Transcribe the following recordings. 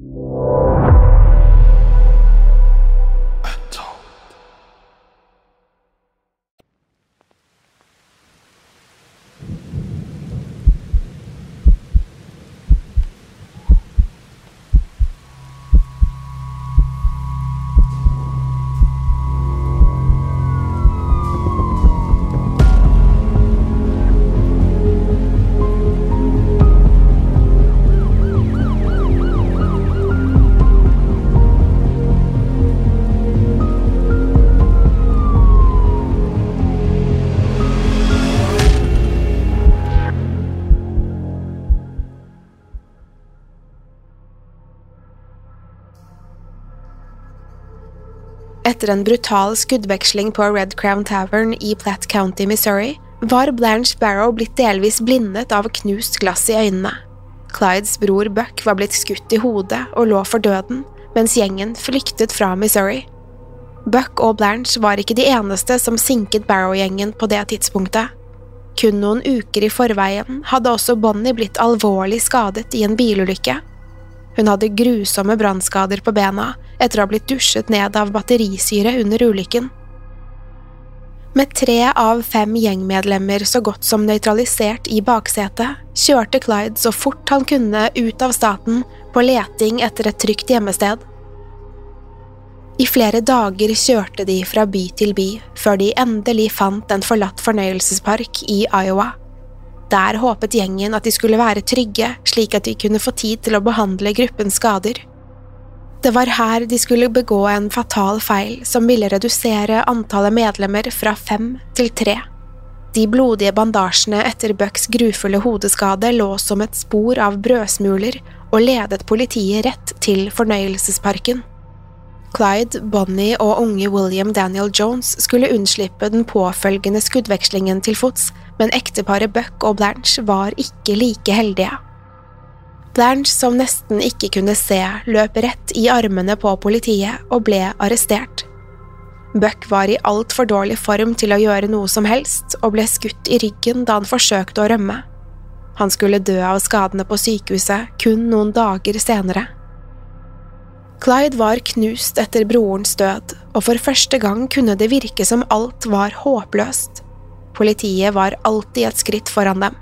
you. Etter en brutal skuddveksling på Red Crown Tavern i Platt County, Missouri, var Blanche Barrow blitt delvis blindet av knust glass i øynene. Clydes bror Buck var blitt skutt i hodet og lå for døden, mens gjengen flyktet fra Missouri. Buck og Blanche var ikke de eneste som sinket Barrow-gjengen på det tidspunktet. Kun noen uker i forveien hadde også Bonnie blitt alvorlig skadet i en bilulykke. Hun hadde grusomme brannskader på bena etter å ha blitt dusjet ned av batterisyre under ulykken. Med tre av fem gjengmedlemmer så godt som nøytralisert i baksetet, kjørte Clyde så fort han kunne ut av staten på leting etter et trygt gjemmested. I flere dager kjørte de fra by til by, før de endelig fant en forlatt fornøyelsespark i Iowa. Der håpet gjengen at de skulle være trygge, slik at de kunne få tid til å behandle gruppens skader. Det var her de skulle begå en fatal feil som ville redusere antallet medlemmer fra fem til tre. De blodige bandasjene etter Bucks grufulle hodeskade lå som et spor av brødsmuler og ledet politiet rett til fornøyelsesparken. Clyde, Bonnie og unge William Daniel Jones skulle unnslippe den påfølgende skuddvekslingen til fots, men ekteparet Buck og Blanche var ikke like heldige. Blanche, som nesten ikke kunne se, løp rett i armene på politiet og ble arrestert. Buck var i altfor dårlig form til å gjøre noe som helst, og ble skutt i ryggen da han forsøkte å rømme. Han skulle dø av skadene på sykehuset kun noen dager senere. Clyde var knust etter brorens død, og for første gang kunne det virke som alt var håpløst. Politiet var alltid et skritt foran dem.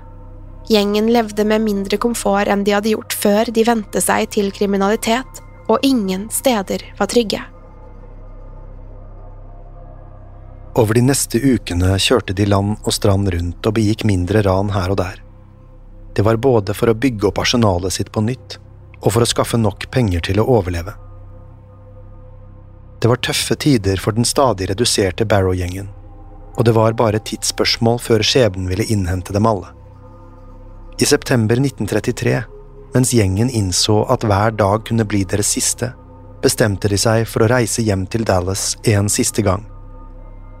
Gjengen levde med mindre komfort enn de hadde gjort før de vendte seg til kriminalitet, og ingen steder var trygge. Over de neste ukene kjørte de land og strand rundt og begikk mindre ran her og der. Det var både for å bygge opp arsenalet sitt på nytt, og for å skaffe nok penger til å overleve. Det var tøffe tider for den stadig reduserte Barrow-gjengen, og det var bare et tidsspørsmål før skjebnen ville innhente dem alle. I september 1933, mens gjengen innså at hver dag kunne bli deres siste, bestemte de seg for å reise hjem til Dallas en siste gang.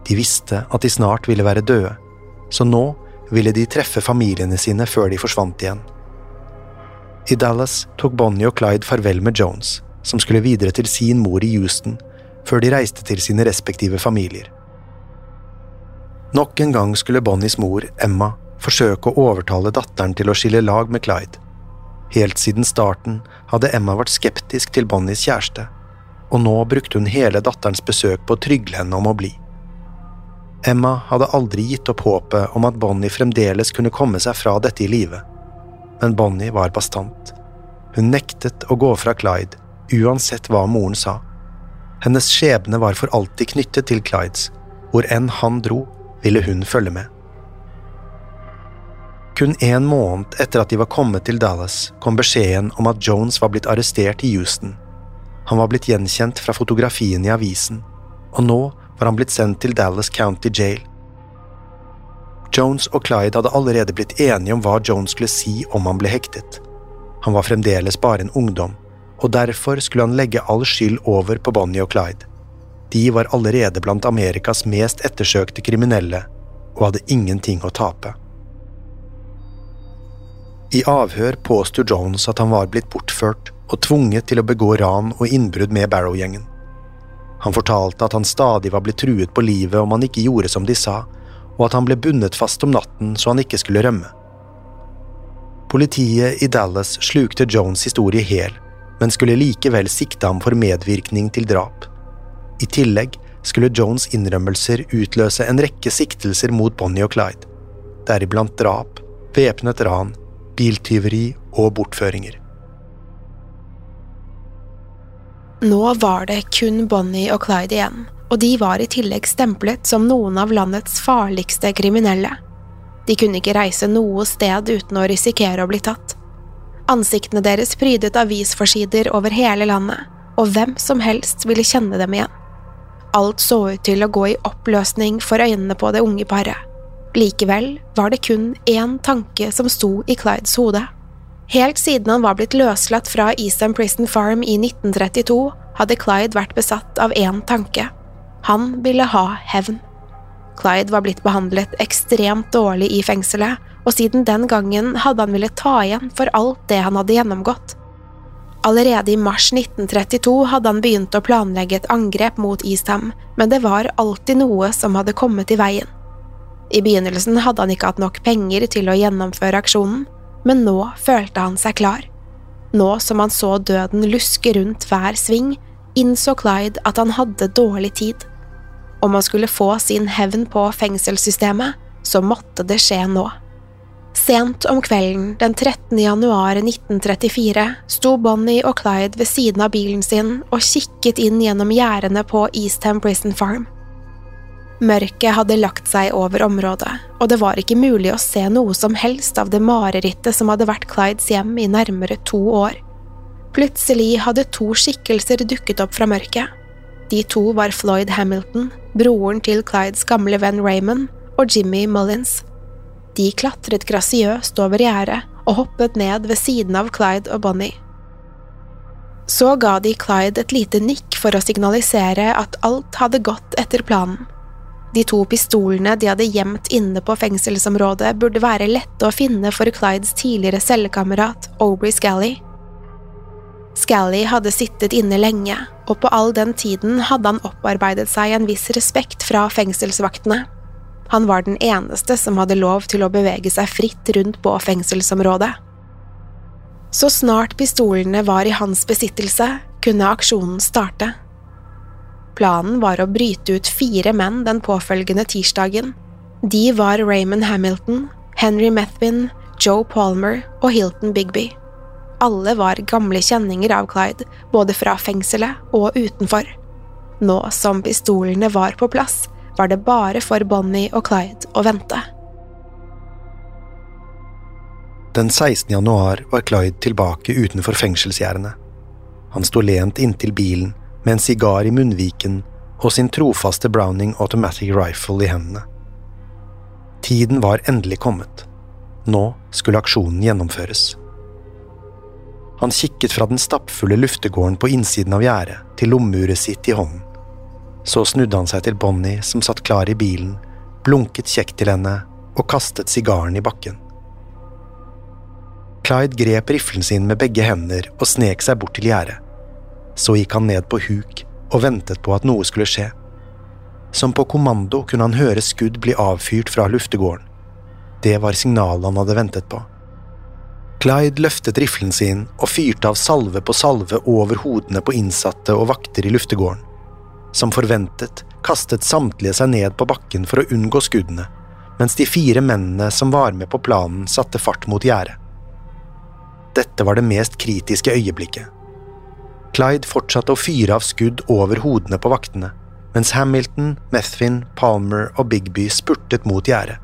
De visste at de snart ville være døde, så nå ville de treffe familiene sine før de forsvant igjen. I Dallas tok Bonnie og Clyde farvel med Jones, som skulle videre til sin mor i Houston, før de reiste til sine respektive familier. Nok en gang skulle Bonnies mor, Emma, forsøke å overtale datteren til å skille lag med Clyde. Helt siden starten hadde Emma vært skeptisk til Bonnies kjæreste, og nå brukte hun hele datterens besøk på å trygle henne om å bli. Emma hadde aldri gitt opp håpet om at Bonnie fremdeles kunne komme seg fra dette i live, men Bonnie var bastant. Hun nektet å gå fra Clyde, uansett hva moren sa. Hennes skjebne var for alltid knyttet til Clydes, hvor enn han dro, ville hun følge med. Kun en måned etter at de var kommet til Dallas, kom beskjeden om at Jones var blitt arrestert i Houston. Han var blitt gjenkjent fra fotografiene i avisen, og nå var han blitt sendt til Dallas County Jail. Jones og Clyde hadde allerede blitt enige om hva Jones skulle si om han ble hektet. Han var fremdeles bare en ungdom, og derfor skulle han legge all skyld over på Bonnie og Clyde. De var allerede blant Amerikas mest ettersøkte kriminelle og hadde ingenting å tape. I avhør påsto Jones at han var blitt bortført og tvunget til å begå ran og innbrudd med Barrow-gjengen. Han fortalte at han stadig var blitt truet på livet om han ikke gjorde som de sa, og at han ble bundet fast om natten så han ikke skulle rømme. Politiet i Dallas slukte Jones' historie hel, men skulle likevel sikte ham for medvirkning til drap. I tillegg skulle Jones' innrømmelser utløse en rekke siktelser mot Bonnie og Clyde, deriblant drap, væpnet ran, biltyveri og bortføringer. Nå var det kun Bonnie og Clyde igjen, og de var i tillegg stemplet som noen av landets farligste kriminelle. De kunne ikke reise noe sted uten å risikere å bli tatt. Ansiktene deres prydet avisforsider over hele landet, og hvem som helst ville kjenne dem igjen. Alt så ut til å gå i oppløsning for øynene på det unge paret. Likevel var det kun én tanke som sto i Clydes hode. Helt siden han var blitt løslatt fra Eastern Prison Farm i 1932, hadde Clyde vært besatt av én tanke. Han ville ha hevn. Clyde var blitt behandlet ekstremt dårlig i fengselet, og siden den gangen hadde han villet ta igjen for alt det han hadde gjennomgått. Allerede i mars 1932 hadde han begynt å planlegge et angrep mot Eastham, men det var alltid noe som hadde kommet i veien. I begynnelsen hadde han ikke hatt nok penger til å gjennomføre aksjonen, men nå følte han seg klar. Nå som han så døden luske rundt hver sving, innså Clyde at han hadde dårlig tid. Om han skulle få sin hevn på fengselssystemet, så måtte det skje nå. Sent om kvelden den 13. januar 1934 sto Bonnie og Clyde ved siden av bilen sin og kikket inn gjennom gjerdene på Eastham Prison Farm. Mørket hadde lagt seg over området, og det var ikke mulig å se noe som helst av det marerittet som hadde vært Clydes hjem i nærmere to år. Plutselig hadde to skikkelser dukket opp fra mørket. De to var Floyd Hamilton, broren til Clydes gamle venn Raymond, og Jimmy Mullins. De klatret grasiøst over gjerdet og hoppet ned ved siden av Clyde og Bonnie. Så ga de Clyde et lite nikk for å signalisere at alt hadde gått etter planen. De to pistolene de hadde gjemt inne på fengselsområdet, burde være lette å finne for Clydes tidligere cellekamerat Aubrey Scally. Scally hadde sittet inne lenge, og på all den tiden hadde han opparbeidet seg en viss respekt fra fengselsvaktene. Han var den eneste som hadde lov til å bevege seg fritt rundt på fengselsområdet. Så snart pistolene var i hans besittelse, kunne aksjonen starte. Planen var å bryte ut fire menn den påfølgende tirsdagen. De var Raymond Hamilton, Henry Methvin, Joe Palmer og Hilton Bigby. Alle var gamle kjenninger av Clyde, både fra fengselet og utenfor. Nå som pistolene var på plass, var det bare for Bonnie og Clyde å vente. Den 16. januar var Clyde tilbake utenfor fengselsgjerdene. Han sto lent inntil bilen med en sigar i munnviken og sin trofaste Browning Automatic Rifle i hendene. Tiden var endelig kommet. Nå skulle aksjonen gjennomføres. Han kikket fra den stappfulle luftegården på innsiden av gjerdet til lommeuret sitt i hånden. Så snudde han seg til Bonnie som satt klar i bilen, blunket kjekt til henne og kastet sigaren i bakken. Clyde grep riflen sin med begge hender og snek seg bort til gjerdet. Så gikk han ned på huk og ventet på at noe skulle skje. Som på kommando kunne han høre skudd bli avfyrt fra luftegården. Det var signalet han hadde ventet på. Clyde løftet riflen sin og fyrte av salve på salve over hodene på innsatte og vakter i luftegården. Som forventet kastet samtlige seg ned på bakken for å unngå skuddene, mens de fire mennene som var med på planen, satte fart mot gjerdet. Dette var det mest kritiske øyeblikket. Clyde fortsatte å fyre av skudd over hodene på vaktene, mens Hamilton, Methvin, Palmer og Bigby spurtet mot gjerdet.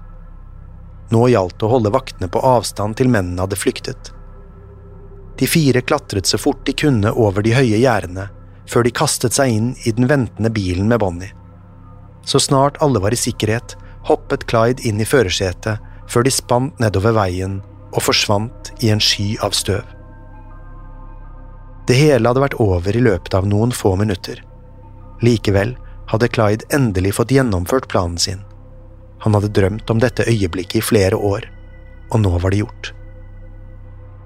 Nå gjaldt det å holde vaktene på avstand til mennene hadde flyktet. De fire klatret så fort de kunne over de høye gjerdene, før de kastet seg inn i den ventende bilen med Bonnie. Så snart alle var i sikkerhet, hoppet Clyde inn i førersetet før de spant nedover veien og forsvant i en sky av støv. Det hele hadde vært over i løpet av noen få minutter. Likevel hadde Clyde endelig fått gjennomført planen sin. Han hadde drømt om dette øyeblikket i flere år, og nå var det gjort.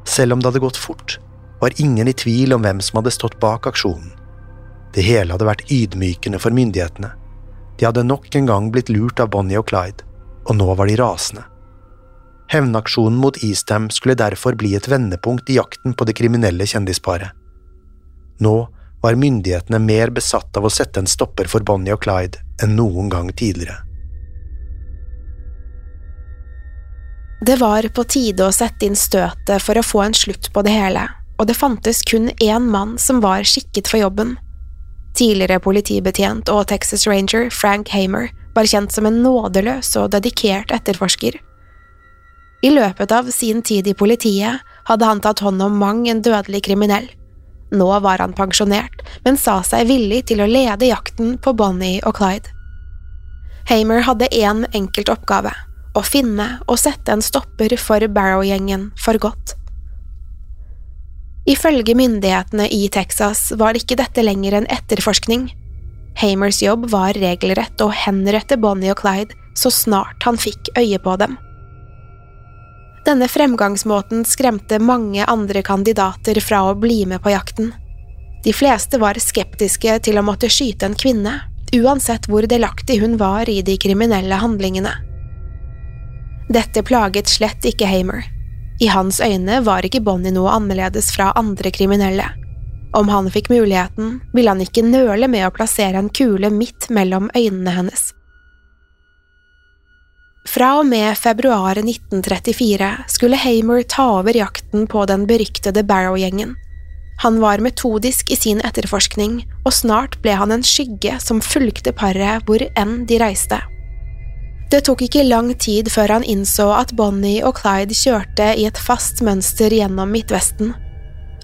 Selv om det hadde gått fort, var ingen i tvil om hvem som hadde stått bak aksjonen. Det hele hadde vært ydmykende for myndighetene. De hadde nok en gang blitt lurt av Bonnie og Clyde, og nå var de rasende. Hevnaksjonen mot Eastham skulle derfor bli et vendepunkt i jakten på det kriminelle kjendisparet. Nå var myndighetene mer besatt av å sette en stopper for Bonnie og Clyde enn noen gang tidligere. Det var på tide å sette inn støtet for å få en slutt på det hele, og det fantes kun én mann som var skikket for jobben. Tidligere politibetjent og Texas Ranger Frank Hamer var kjent som en nådeløs og dedikert etterforsker. I løpet av sin tid i politiet hadde han tatt hånd om mang en dødelig kriminell. Nå var han pensjonert, men sa seg villig til å lede jakten på Bonnie og Clyde. Hamer hadde én enkelt oppgave – å finne og sette en stopper for Barrow-gjengen for godt. Ifølge myndighetene i Texas var ikke dette lenger en etterforskning. Hamers jobb var regelrett å henrette Bonnie og Clyde så snart han fikk øye på dem. Denne fremgangsmåten skremte mange andre kandidater fra å bli med på jakten. De fleste var skeptiske til å måtte skyte en kvinne, uansett hvor delaktig hun var i de kriminelle handlingene. Dette plaget slett ikke Hamer. I hans øyne var ikke Bonnie noe annerledes fra andre kriminelle. Om han fikk muligheten, ville han ikke nøle med å plassere en kule midt mellom øynene hennes. Fra og med februar 1934 skulle Hamer ta over jakten på den beryktede Barrow-gjengen. Han var metodisk i sin etterforskning, og snart ble han en skygge som fulgte paret hvor enn de reiste. Det tok ikke lang tid før han innså at Bonnie og Clyde kjørte i et fast mønster gjennom Midtvesten.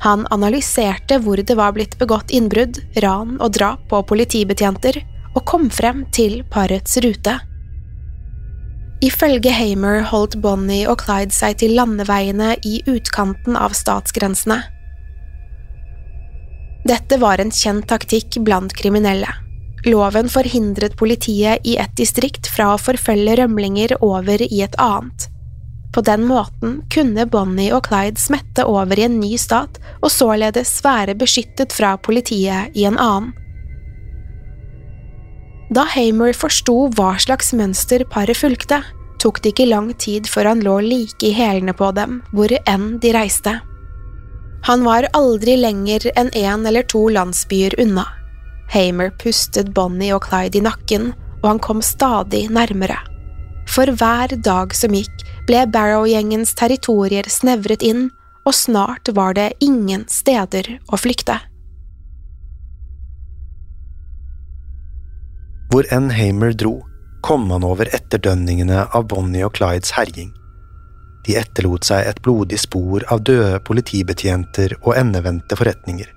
Han analyserte hvor det var blitt begått innbrudd, ran og drap på politibetjenter, og kom frem til parets rute. Ifølge Hamer holdt Bonnie og Clyde seg til landeveiene i utkanten av statsgrensene. Dette var en kjent taktikk blant kriminelle. Loven forhindret politiet i et distrikt fra å forfølge rømlinger over i et annet. På den måten kunne Bonnie og Clyde smette over i en ny stat og således være beskyttet fra politiet i en annen. Da Hamer forsto hva slags mønster paret fulgte, tok det ikke lang tid før han lå like i hælene på dem hvor enn de reiste. Han var aldri lenger enn én eller to landsbyer unna. Hamer pustet Bonnie og Clyde i nakken, og han kom stadig nærmere. For hver dag som gikk, ble Barrow-gjengens territorier snevret inn, og snart var det ingen steder å flykte. Hvor enn Hamer dro, kom han over etterdønningene av Bonnie og Clydes herjing. De etterlot seg et blodig spor av døde politibetjenter og endevendte forretninger.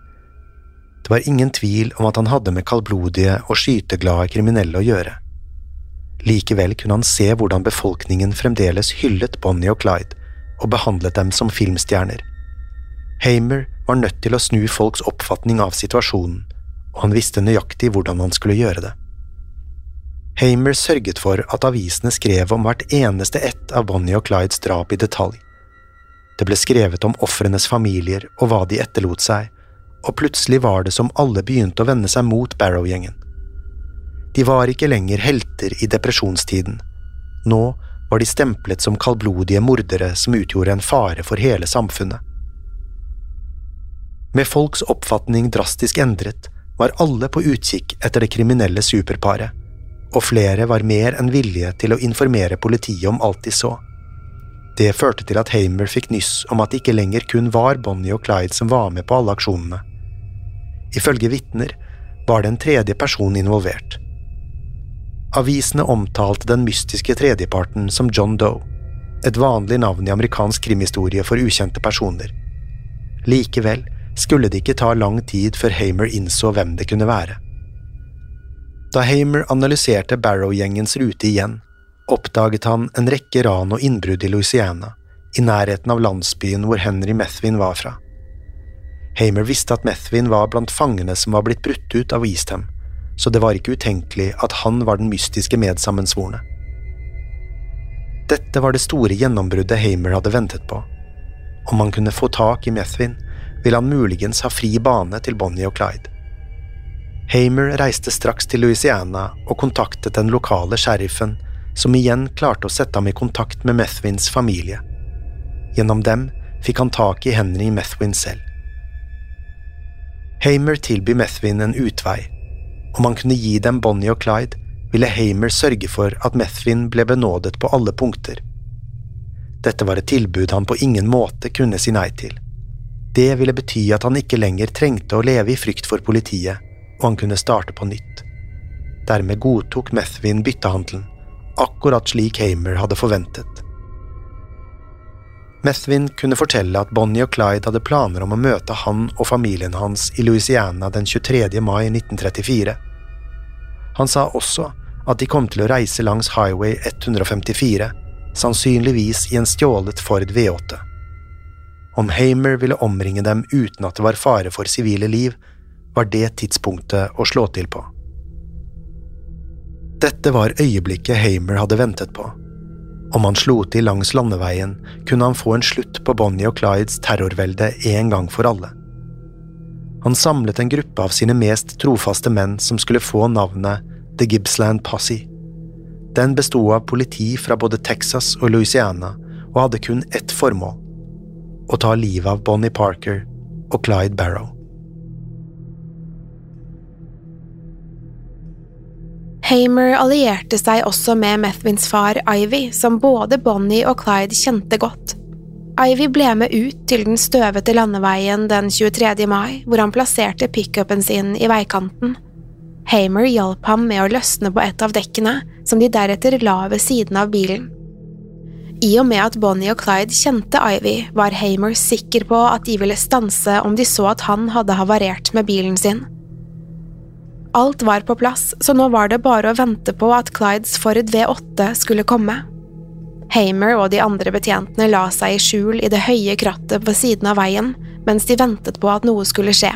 Det var ingen tvil om at han hadde med kaldblodige og skyteglade kriminelle å gjøre. Likevel kunne han se hvordan befolkningen fremdeles hyllet Bonnie og Clyde og behandlet dem som filmstjerner. Hamer var nødt til å snu folks oppfatning av situasjonen, og han visste nøyaktig hvordan han skulle gjøre det. Hamer sørget for at avisene skrev om hvert eneste ett av Bonnie og Clydes drap i detalj. Det ble skrevet om ofrenes familier og hva de etterlot seg, og plutselig var det som alle begynte å vende seg mot Barrow-gjengen. De var ikke lenger helter i depresjonstiden. Nå var de stemplet som kaldblodige mordere som utgjorde en fare for hele samfunnet. Med folks oppfatning drastisk endret, var alle på utkikk etter det kriminelle superparet, og flere var mer enn villige til å informere politiet om alt de så. Det førte til at Hamer fikk nyss om at det ikke lenger kun var Bonnie og Clyde som var med på alle aksjonene. Ifølge vitner var det en tredje person involvert. Avisene omtalte den mystiske tredjeparten som John Doe, et vanlig navn i amerikansk krimhistorie for ukjente personer. Likevel skulle det ikke ta lang tid før Hamer innså hvem det kunne være. Da Hamer analyserte Barrow-gjengens rute igjen, oppdaget han en rekke ran og innbrudd i Louisiana, i nærheten av landsbyen hvor Henry Methvin var fra. Hamer visste at Methvin var blant fangene som var blitt brutt ut av Eastham, så det var ikke utenkelig at han var den mystiske medsammensvorne. Dette var det store gjennombruddet Hamer hadde ventet på. Om han kunne få tak i Methvin, ville han muligens ha fri bane til Bonnie og Clyde. Hamer reiste straks til Louisiana og kontaktet den lokale sheriffen som igjen klarte å sette ham i kontakt med Methvins familie. Gjennom dem fikk han tak i Henry Methvin selv. Hamer tilbyr Methvin en utvei. Om han kunne gi dem Bonnie og Clyde, ville Hamer sørge for at Methvin ble benådet på alle punkter. Dette var et tilbud han på ingen måte kunne si nei til. Det ville bety at han ikke lenger trengte å leve i frykt for politiet, og han kunne starte på nytt. Dermed godtok Methvin byttehandelen akkurat slik Hamer hadde forventet. Methvin kunne fortelle at Bonnie og Clyde hadde planer om å møte han og familien hans i Louisiana den 23. mai 1934. Han sa også at de kom til å reise langs Highway 154, sannsynligvis i en stjålet Ford V8. Om Hamer ville omringe dem uten at det var fare for sivile liv, var det tidspunktet å slå til på. Dette var øyeblikket Hamer hadde ventet på. Om han slo til langs landeveien, kunne han få en slutt på Bonnie og Clydes terrorvelde en gang for alle. Han samlet en gruppe av sine mest trofaste menn som skulle få navnet The Gibbsland Posse. Den besto av politi fra både Texas og Louisiana og hadde kun ett formål – å ta livet av Bonnie Parker og Clyde Barrow. Hamer allierte seg også med Methvins far Ivy, som både Bonnie og Clyde kjente godt. Ivy ble med ut til den støvete landeveien den 23. mai, hvor han plasserte pickupen sin i veikanten. Hamer hjalp ham med å løsne på et av dekkene, som de deretter la ved siden av bilen. I og med at Bonnie og Clyde kjente Ivy, var Hamer sikker på at de ville stanse om de så at han hadde havarert med bilen sin. Alt var på plass, så nå var det bare å vente på at Clydes Ford V8 skulle komme. Hamer og de andre betjentene la seg i skjul i det høye krattet ved siden av veien mens de ventet på at noe skulle skje.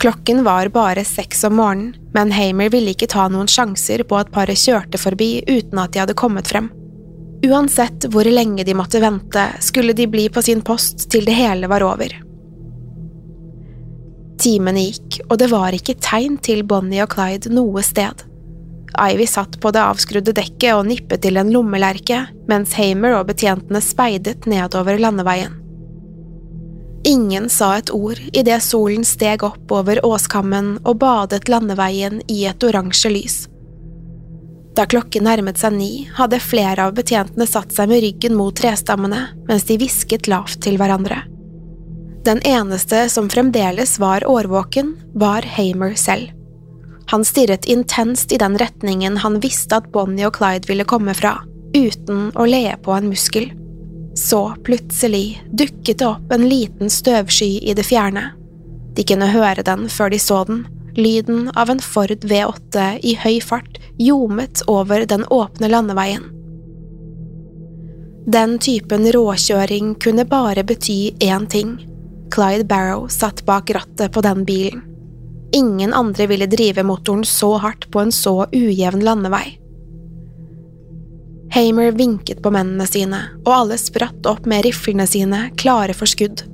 Klokken var bare seks om morgenen, men Hamer ville ikke ta noen sjanser på at paret kjørte forbi uten at de hadde kommet frem. Uansett hvor lenge de måtte vente, skulle de bli på sin post til det hele var over. Timene gikk, og det var ikke tegn til Bonnie og Clyde noe sted. Ivy satt på det avskrudde dekket og nippet til en lommelerke, mens Hamer og betjentene speidet nedover landeveien. Ingen sa et ord idet solen steg opp over åskammen og badet landeveien i et oransje lys. Da klokken nærmet seg ni, hadde flere av betjentene satt seg med ryggen mot trestammene mens de hvisket lavt til hverandre. Den eneste som fremdeles var årvåken, var Hamer selv. Han stirret intenst i den retningen han visste at Bonnie og Clyde ville komme fra, uten å le på en muskel. Så, plutselig, dukket det opp en liten støvsky i det fjerne. De kunne høre den før de så den, lyden av en Ford V8 i høy fart ljomet over den åpne landeveien. Den typen råkjøring kunne bare bety én ting Clyde Barrow satt bak rattet på den bilen. Ingen andre ville drive motoren så hardt på en så ujevn landevei. Hamer vinket på mennene sine, og alle spratt opp med riflene sine, klare for skudd.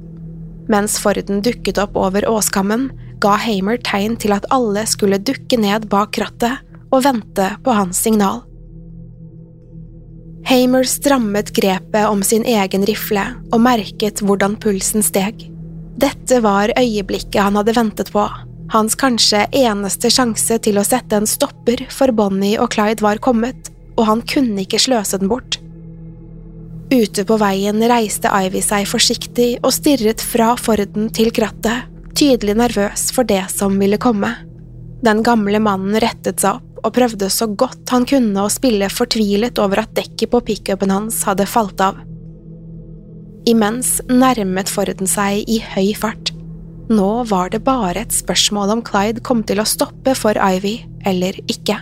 Mens Forden dukket opp over åskammen, ga Hamer tegn til at alle skulle dukke ned bak rattet og vente på hans signal. Hamer strammet grepet om sin egen rifle og merket hvordan pulsen steg. Dette var øyeblikket han hadde ventet på, hans kanskje eneste sjanse til å sette en stopper for Bonnie og Clyde var kommet, og han kunne ikke sløse den bort. Ute på veien reiste Ivy seg forsiktig og stirret fra Forden til krattet, tydelig nervøs for det som ville komme. Den gamle mannen rettet seg opp og prøvde så godt han kunne å spille fortvilet over at dekket på pickupen hans hadde falt av. Imens nærmet Forden seg i høy fart. Nå var det bare et spørsmål om Clyde kom til å stoppe for Ivy eller ikke.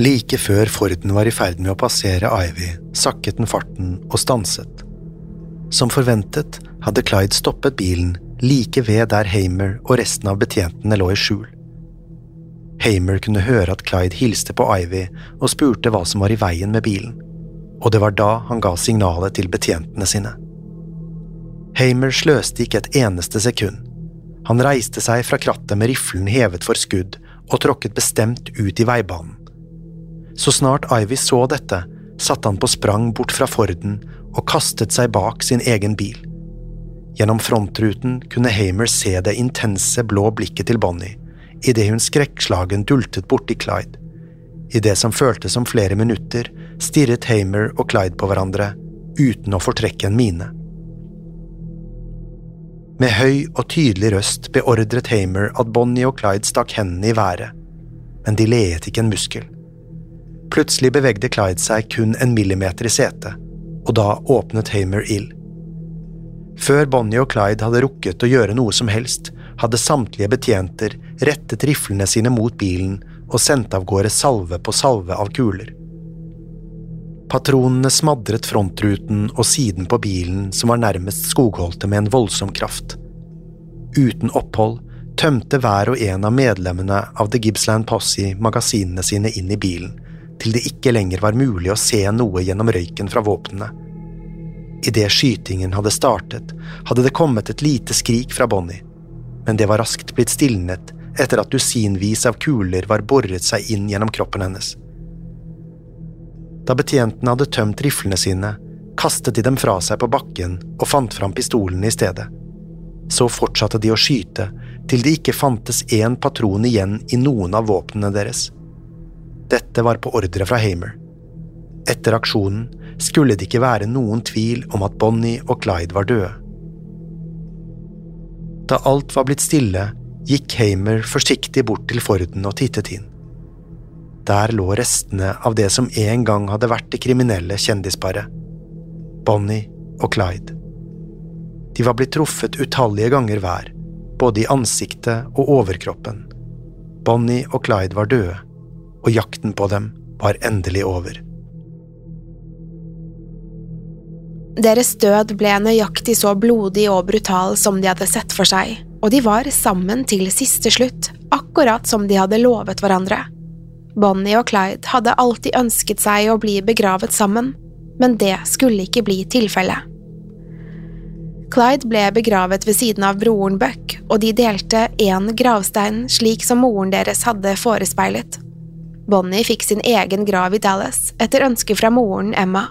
Like før Forden var i ferd med å passere Ivy, sakket den farten og stanset. Som forventet hadde Clyde stoppet bilen like ved der Hamer og resten av betjentene lå i skjul. Hamer kunne høre at Clyde hilste på Ivy og spurte hva som var i veien med bilen, og det var da han ga signalet til betjentene sine. Hamer sløste ikke et eneste sekund. Han reiste seg fra krattet med riflen hevet for skudd og tråkket bestemt ut i veibanen. Så snart Ivy så dette, satte han på sprang bort fra Forden og kastet seg bak sin egen bil. Gjennom frontruten kunne Hamer se det intense blå blikket til Bonnie idet hun skrekkslagen dultet borti Clyde. I det som føltes som flere minutter, stirret Hamer og Clyde på hverandre, uten å fortrekke en mine. Med høy og tydelig røst beordret Hamer at Bonnie og Clyde stakk hendene i været, men de leet ikke en muskel. Plutselig bevegde Clyde seg kun en millimeter i setet, og da åpnet Hamer ild. Før Bonnie og Clyde hadde rukket å gjøre noe som helst, hadde samtlige betjenter rettet riflene sine mot bilen og sendt av gårde salve på salve av kuler. Patronene smadret frontruten og siden på bilen som var nærmest skogholdte med en voldsom kraft. Uten opphold tømte hver og en av medlemmene av The Gippsland Posse magasinene sine inn i bilen, til det ikke lenger var mulig å se noe gjennom røyken fra våpnene. Idet skytingen hadde startet, hadde det kommet et lite skrik fra Bonnie, men det var raskt blitt stilnet etter at dusinvis av kuler var boret seg inn gjennom kroppen hennes. Da betjentene hadde tømt riflene sine, kastet de dem fra seg på bakken og fant fram pistolene i stedet. Så fortsatte de å skyte til det ikke fantes én patron igjen i noen av våpnene deres. Dette var på ordre fra Hamer. Etter aksjonen skulle det ikke være noen tvil om at Bonnie og Clyde var døde. Da alt var blitt stille, gikk Hamer forsiktig bort til Forden og tittet inn. Der lå restene av det som en gang hadde vært det kriminelle kjendisparet. Bonnie og Clyde. De var blitt truffet utallige ganger hver, både i ansiktet og overkroppen. Bonnie og Clyde var døde, og jakten på dem var endelig over. Deres død ble nøyaktig så blodig og brutal som de hadde sett for seg, og de var sammen til siste slutt, akkurat som de hadde lovet hverandre. Bonnie og Clyde hadde alltid ønsket seg å bli begravet sammen, men det skulle ikke bli tilfellet. Clyde ble begravet ved siden av broren Buck, og de delte én gravstein slik som moren deres hadde forespeilet. Bonnie fikk sin egen grav i Dallas etter ønske fra moren Emma.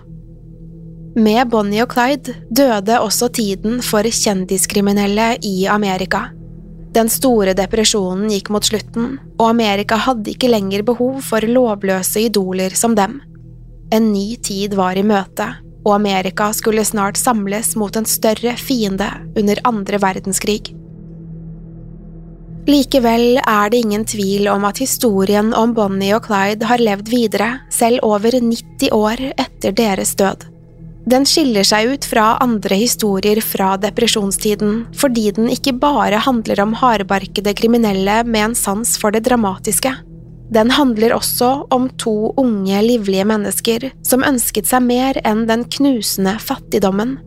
Med Bonnie og Clyde døde også tiden for kjendiskriminelle i Amerika. Den store depresjonen gikk mot slutten, og Amerika hadde ikke lenger behov for lovløse idoler som dem. En ny tid var i møte, og Amerika skulle snart samles mot en større fiende under andre verdenskrig. Likevel er det ingen tvil om at historien om Bonnie og Clyde har levd videre, selv over 90 år etter deres død. Den skiller seg ut fra andre historier fra depresjonstiden fordi den ikke bare handler om hardbarkede kriminelle med en sans for det dramatiske. Den handler også om to unge, livlige mennesker som ønsket seg mer enn den knusende fattigdommen.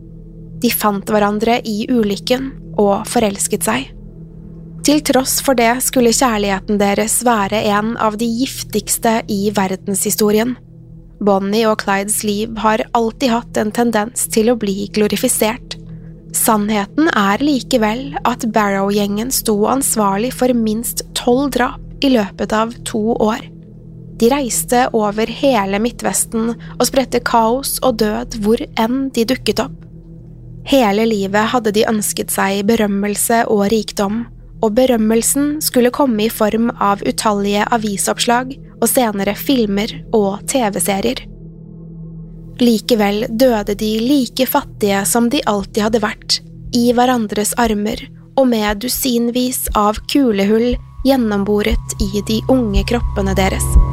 De fant hverandre i ulykken og forelsket seg. Til tross for det skulle kjærligheten deres være en av de giftigste i verdenshistorien. Bonnie og Clydes liv har alltid hatt en tendens til å bli glorifisert. Sannheten er likevel at Barrow-gjengen sto ansvarlig for minst tolv drap i løpet av to år. De reiste over hele Midtvesten og spredte kaos og død hvor enn de dukket opp. Hele livet hadde de ønsket seg berømmelse og rikdom, og berømmelsen skulle komme i form av utallige avisoppslag og senere filmer og TV-serier. Likevel døde de like fattige som de alltid hadde vært, i hverandres armer og med dusinvis av kulehull gjennomboret i de unge kroppene deres.